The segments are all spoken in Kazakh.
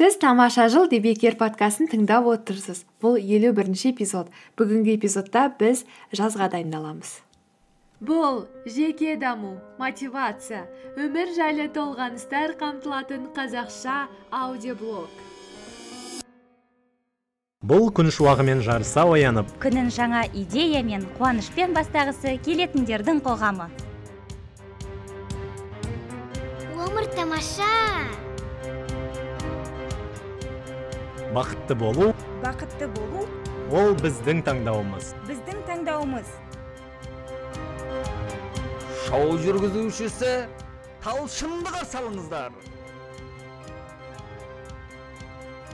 сіз тамаша жыл дебекер подкастын тыңдап отырсыз. Бұл елу бірінші эпизод. Бүгінгі эпизодта біз жазға дайындаламыз. Бұл жеке даму мотивация өмір жайлы толғаныстар қамтылатын қазақша аудиоблог. Бұл күн шуағымен жарыса оянып күнін жаңа идея мен қуанышпен бастағысы келетіндердің қоғамы. Өмір тамаша! Бақытты болу бақытты болу ол біздің таңдауымыз. біздің таңдауымыз. Шоу жүргізушісі талшынды қарсы алыңыздар.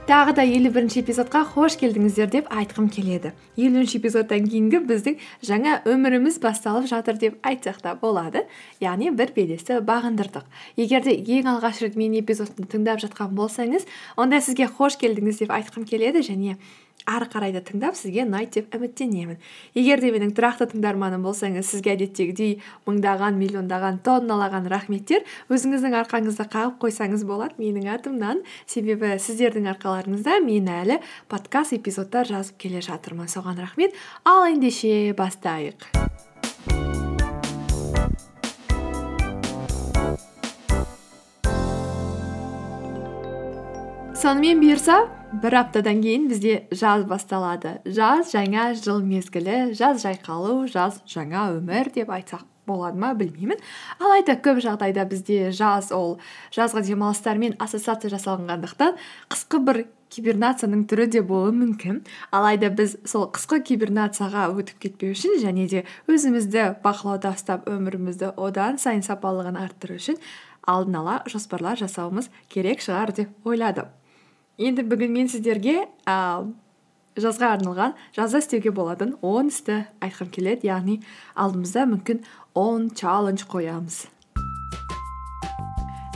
Тағы да елу бірінші эпизодқа қош келдіңіздер деп айтқым келеді. Елуінші эпизодтан кейінгі біздің жаңа өміріміз басталып жатыр деп айтсақ та болады. Яғни бір белесті бағындырдық. Егер де ең алғаш рет менің эпизодымды тыңдап жатқан болсаңыз онда сізге қош келдіңіз деп айтқым келеді және ары қарай да тыңдап сізге ұнайды деп үміттенемін. Егер де менің тұрақты тыңдарманым болсаңыз сізге әдеттегідей мыңдаған миллиондаған тонналаған рахметтер өзіңіздің арқаңызды қағып қойсаңыз болады менің атымнан. Себебі сіздердің арқаларыңызда мен әлі подкаст эпизодтар жазып келе жатырмын. Соған рахмет. Ал ендеше бастайық. Сонымен бұйырса бір аптадан кейін бізде жаз басталады жаз жаңа жыл мезгілі жаз жайқалу жаз жаңа өмір деп айтсақ болады ма білмеймін алайда көп жағдайда бізде жаз ол жазғы демалыстармен ассоциация жасалынғандықтан қысқы бір кибернацияның түрі де болуы мүмкін алайда біз сол қысқы кибернацияға өтіп кетпеу үшін және де өзімізді бақылауда ұстап өмірімізді одан сайын сапалығын арттыру үшін алдын ала жоспарлар жасауымыз керек шығар деп ойладым енді бүгін мен сіздерге ә, жазға арналған жазда істеуге болатын он істі айтқым келеді. Яғни алдымызда мүмкін он чаллендж қоямыз.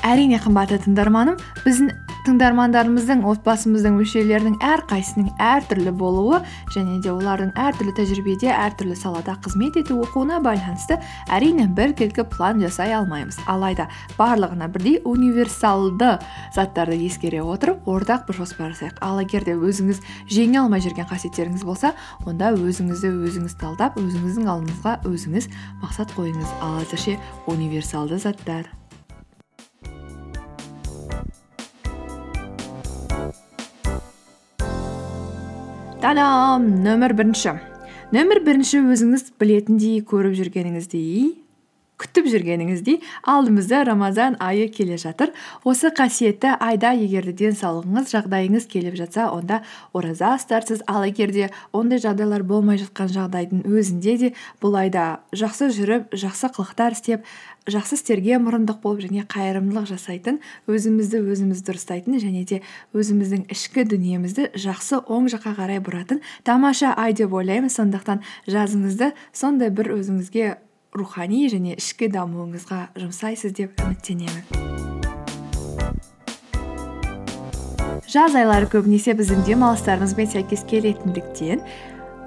Әрине қымбатты тыңдарманым біздің тыңдармандарымыздың отбасымыздың мүшелерінің әрқайсысының әртүрлі болуы және де олардың әртүрлі тәжірибеде әртүрлі салада қызмет ету оқуына байланысты әрине біркелкі план жасай алмаймыз. Алайда барлығына бірдей универсалды заттарды ескере отырып ортақ бір жоспар жасайық. Ал егер де өзіңіз жеңе алмай жүрген қасиеттеріңіз болса онда өзіңізді өзіңіз талдап өзіңіздің алдыңызға өзіңіз мақсат қойыңыз. Ал әзірше универсалды заттар. Тадам! Нөмір бірінші. Нөмір бірінші өзіңіз білетіндей көріп жүргеніңіздей күтіп жүргеніңіздей алдымызда рамазан айы келе жатыр. Осы қасиетті айда егер де денсаулығыңыз жағдайыңыз келіп жатса онда ораза ұстарсыз ал егер де ондай жағдайлар болмай жатқан жағдайдың өзінде де бұл айда жақсы жүріп жақсы қылықтар істеп жақсы істерге мұрындық болып және қайырымдылық жасайтын өзімізді өзіміз дұрыстайтын және де өзіміздің ішкі дүниемізді жақсы оң жаққа қарай бұратын тамаша ай деп ойлаймын сондықтан жазыңызды сондай бір өзіңізге рухани және ішкі дамуыңызға жұмсайсыз деп үміттенемін. Жаз айлары көбінесе біздің демалыстарымызбен сәйкес келетіндіктен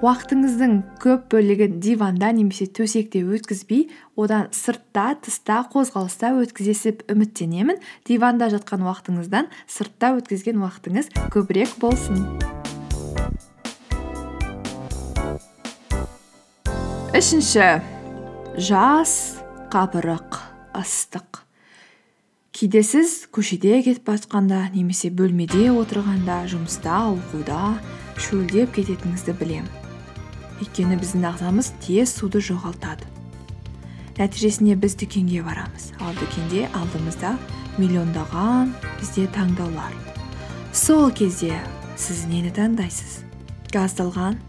уақытыңыздың көп бөлігін диванда немесе төсекте өткізбей одан сыртта тыста қозғалыста өткізесіп үміттенемін. Диванда жатқан уақытыңыздан сыртта өткізген уақытыңыз көбірек болсын. Үшінші. Жас қапырық ыстық. Кейде сіз көшеде кетіп жатқанда немесе бөлмеде отырғанда жұмыста оқуда шөлдеп кететініңізді білемін өйткені біздің ағзамыз тез суды жоғалтады. Нәтижесінде біз дүкенге барамыз. Ал дүкенде алдымызда миллиондаған бізде таңдаулар. Сол кезде сіз нені таңдайсыз? Газдалған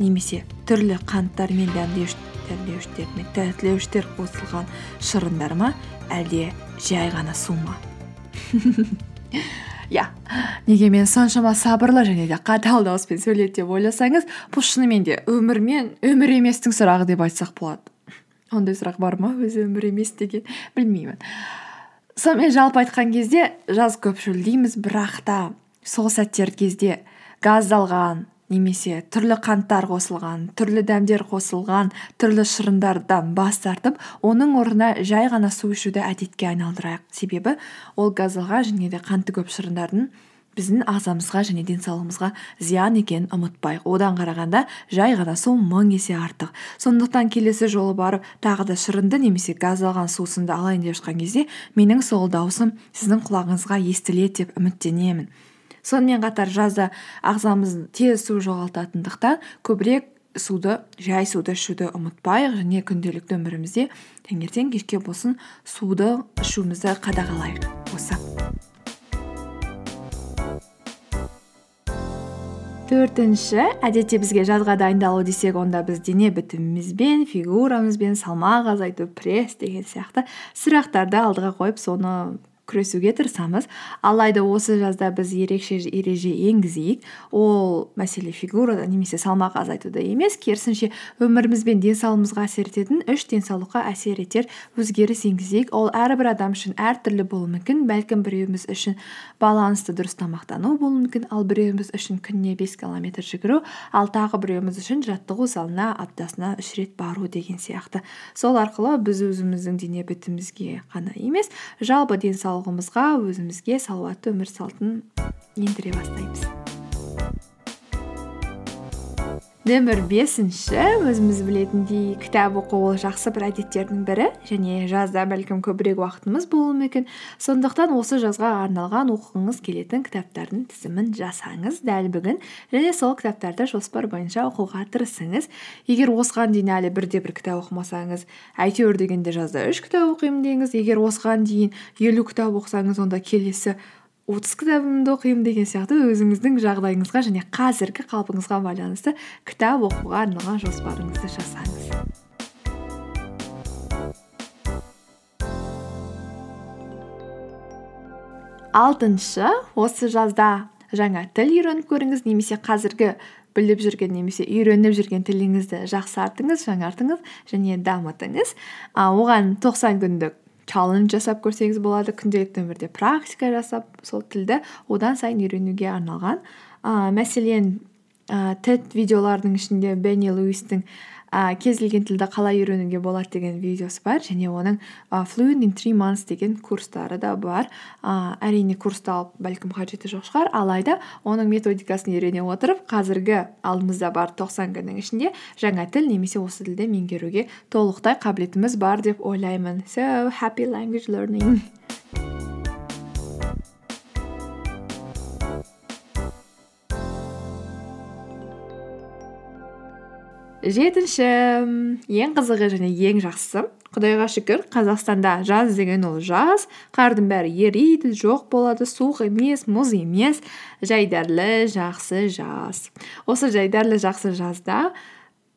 немесе түрлі қанттар мен дәмдеуіштер қосылған шырындар ма? Әлде жай ғана су ма? Иә неге мен соншама сабырлы және де қатал дауыспен сөйледі деп ойласаңыз бұл шынымен де өмір мен өмір еместің сұрағы деп айтсақ болады. Ондай сұрақ бар ма? Өзі өмір емес деген? Білмеймін. Сонымен жалпы айтқан кезде жаз көп шөлдейміз бірақ та сол сәттер кезде газдалған немесе түрлі қанттар қосылған түрлі дәмдер қосылған түрлі шырындардан бас тартып оның орнына жай ғана су ішуді әдетке айналдырайық. Себебі ол газдалған және де қанты көп шырындардың біздің ағзамызға және денсаулығымызға зиян екенін ұмытпайық. Одан қарағанда жай ғана су мың есе артық. Сондықтан келесі жолы барып тағы да шырынды немесе газдалған сусынды алайын деп жатқан кезде менің сол даусым сіздің құлағыңызға естіледі деп үміттенемін. Сонымен қатар жазда ағзамыз тез су жоғалтатындықтан көбірек суды жай суды ішуді ұмытпайық және күнделікті өмірімізде таңертең кешке болсын суды ішуімізді қадағалайық. Осы. Төртінші әдетте бізге жазға дайындалу десек онда біз дене бітімімізбен фигурамызбен салмақ азайту пресс деген сияқты сұрақтарды алдыға қойып соны күресуге тырысамыз. Алайда осы жазда біз ерекше ереже енгізейік. Ол мәселе фигурада немесе салмақ азайтуда емес керісінше өміріміз бен денсаулығымызға әсер ететін үш денсаулыққа әсер етер өзгеріс енгізейік. Ол әрбір адам үшін әртүрлі болуы мүмкін бәлкім біреуіміз үшін балансты дұрыс тамақтану болуы мүмкін ал біреуіміз үшін күніне бес километр жүгіру ал тағы біреуіміз үшін жаттығу залына аптасына үш рет бару деген сияқты. Сол арқылы біз өзіміздің дене бітімімізге ғана емес жалпы денсаулық денсаулығымызға өзімізге салауатты өмір салтын ендіре бастаймыз. Нөмір бесінші өзіміз білетіндей кітап оқу ол жақсы бір әдеттердің бірі және жазда бәлкім көбірек уақытымыз болуы мүмкін. Сондықтан осы жазға арналған оқығыңыз келетін кітаптардың тізімін жасаңыз дәл бүгін және сол кітаптарды жоспар бойынша оқуға тырысыңыз. Егер осыған дейін әлі бірде бір кітап оқымасаңыз әйтеуір дегенде жазда үш кітап оқимын деңіз. Егер осыған дейін елу кітап оқысаңыз онда келесі отыз кітабымды оқимын деген сияқты өзіңіздің жағдайыңызға және қазіргі қалпыңызға байланысты кітап оқуға арналған жоспарыңызды жасаңыз алтыншы осы жазда жаңа тіл үйреніп көріңіз немесе қазіргі біліп жүрген немесе үйреніп жүрген тіліңізді жақсартыңыз жаңартыңыз және дамытыңыз. А, оған тоқсан күндік чаллендж жасап көрсеңіз болады күнделікті өмірде практика жасап сол тілді одан сайын үйренуге арналған. Ә, мәселен ә, тед видеолардың ішінде бенни луистің ә, кез келген тілді қалай үйренуге болады деген видеосы бар. Және оның ә, fluent in three деген курстары да бар. Ә, әрине курсты алып бәлкім қажеті жоқ шығар. Алайда оның методикасын үйрене отырып қазіргі алдымызда бар тоқсан күннің ішінде жаңа тіл немесе осы тілді меңгеруге толықтай қабілетіміз бар деп ойлаймын. So happy language learning. Жетінші ең қызығы және ең жақсысы. Құдайға шүкір қазақстанда жаз деген ол жаз. Қардың бәрі ериді жоқ болады суық емес мұз емес. Жайдарлы жақсы жаз. Осы жайдарлы жақсы жазда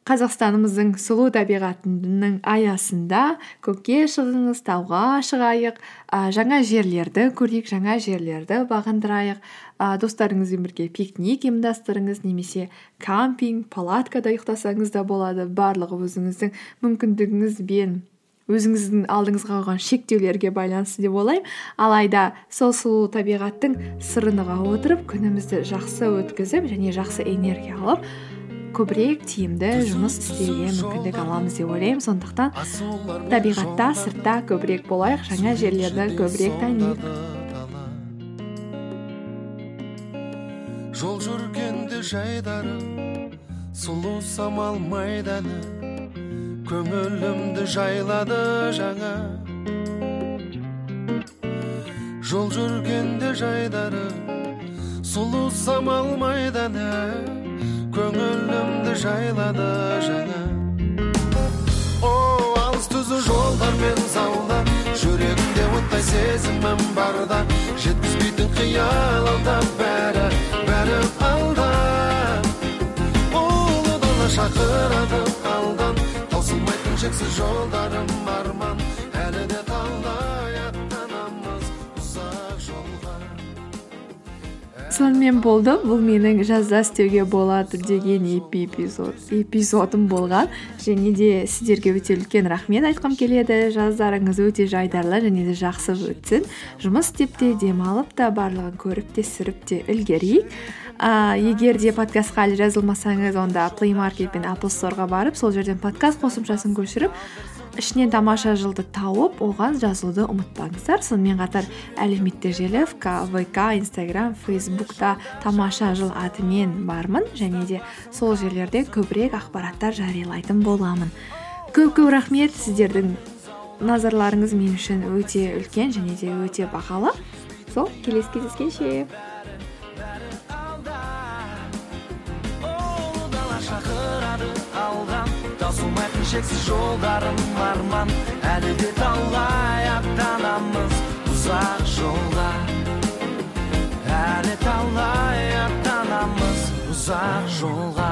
қазақстанымыздың сұлу табиғатының аясында көкке шығыңыз тауға шығайық. Ә, жаңа жерлерді көрейік жаңа жерлерді бағындырайық. Ә, достарыңызбен бірге пикник ұйымдастырыңыз немесе кампинг палаткада ұйықтасаңыз да болады. Барлығы өзіңіздің мүмкіндігіңізбен өзіңіздің алдыңызға қойған шектеулерге байланысты деп ойлаймын. Алайда сол сұлу табиғаттың сырын ұға отырып күнімізді жақсы өткізіп және жақсы энергия алып көбірек тиімді жұмыс істеуге мүмкіндік аламыз деп ойлаймын. Сондықтан табиғатта сыртта көбірек болайық жаңа жерлерді көбірек таниық. Жол жүргенде жайдары сұлу самал майданы көңілімді жайлады жаңа. Жол жүргенде жайдары сұлу самал майданы көңілімді жайлады жаңа о алыс түзу жолдармен сонымен болды. Бұл менің жазда істеуге болады деген эпизод эпизодым болған. Және де сіздерге өте үлкен рахмет айтқым келеді. Жаздарыңыз өте жайдарлы және де жақсы өтсін. Жұмыс істеп те демалып та барлығын көріп те сүріп те үлгерейік. Ә, егер де подкастқа әлі жазылмасаңыз онда плей маркет пен apple стоreға барып сол жерден подкаст қосымшасын көшіріп ішінен тамаша жылды тауып оған жазылуды ұмытпаңыздар сонымен қатар әлеуметтік желі вк инстаграм фейсбукта тамаша жыл атымен бармын және де сол жерлерде көбірек ақпараттар жариялайтын боламын. Көп көп рахмет. Сіздердің назарларыңыз мен үшін өте үлкен және де өте бағалы. Сол келесі кездескенше. Таусылмайтын шексіз жолдарым арман әлі де талай аттанамыз ұзақ жолға әлі талай аттанамыз ұзақ жол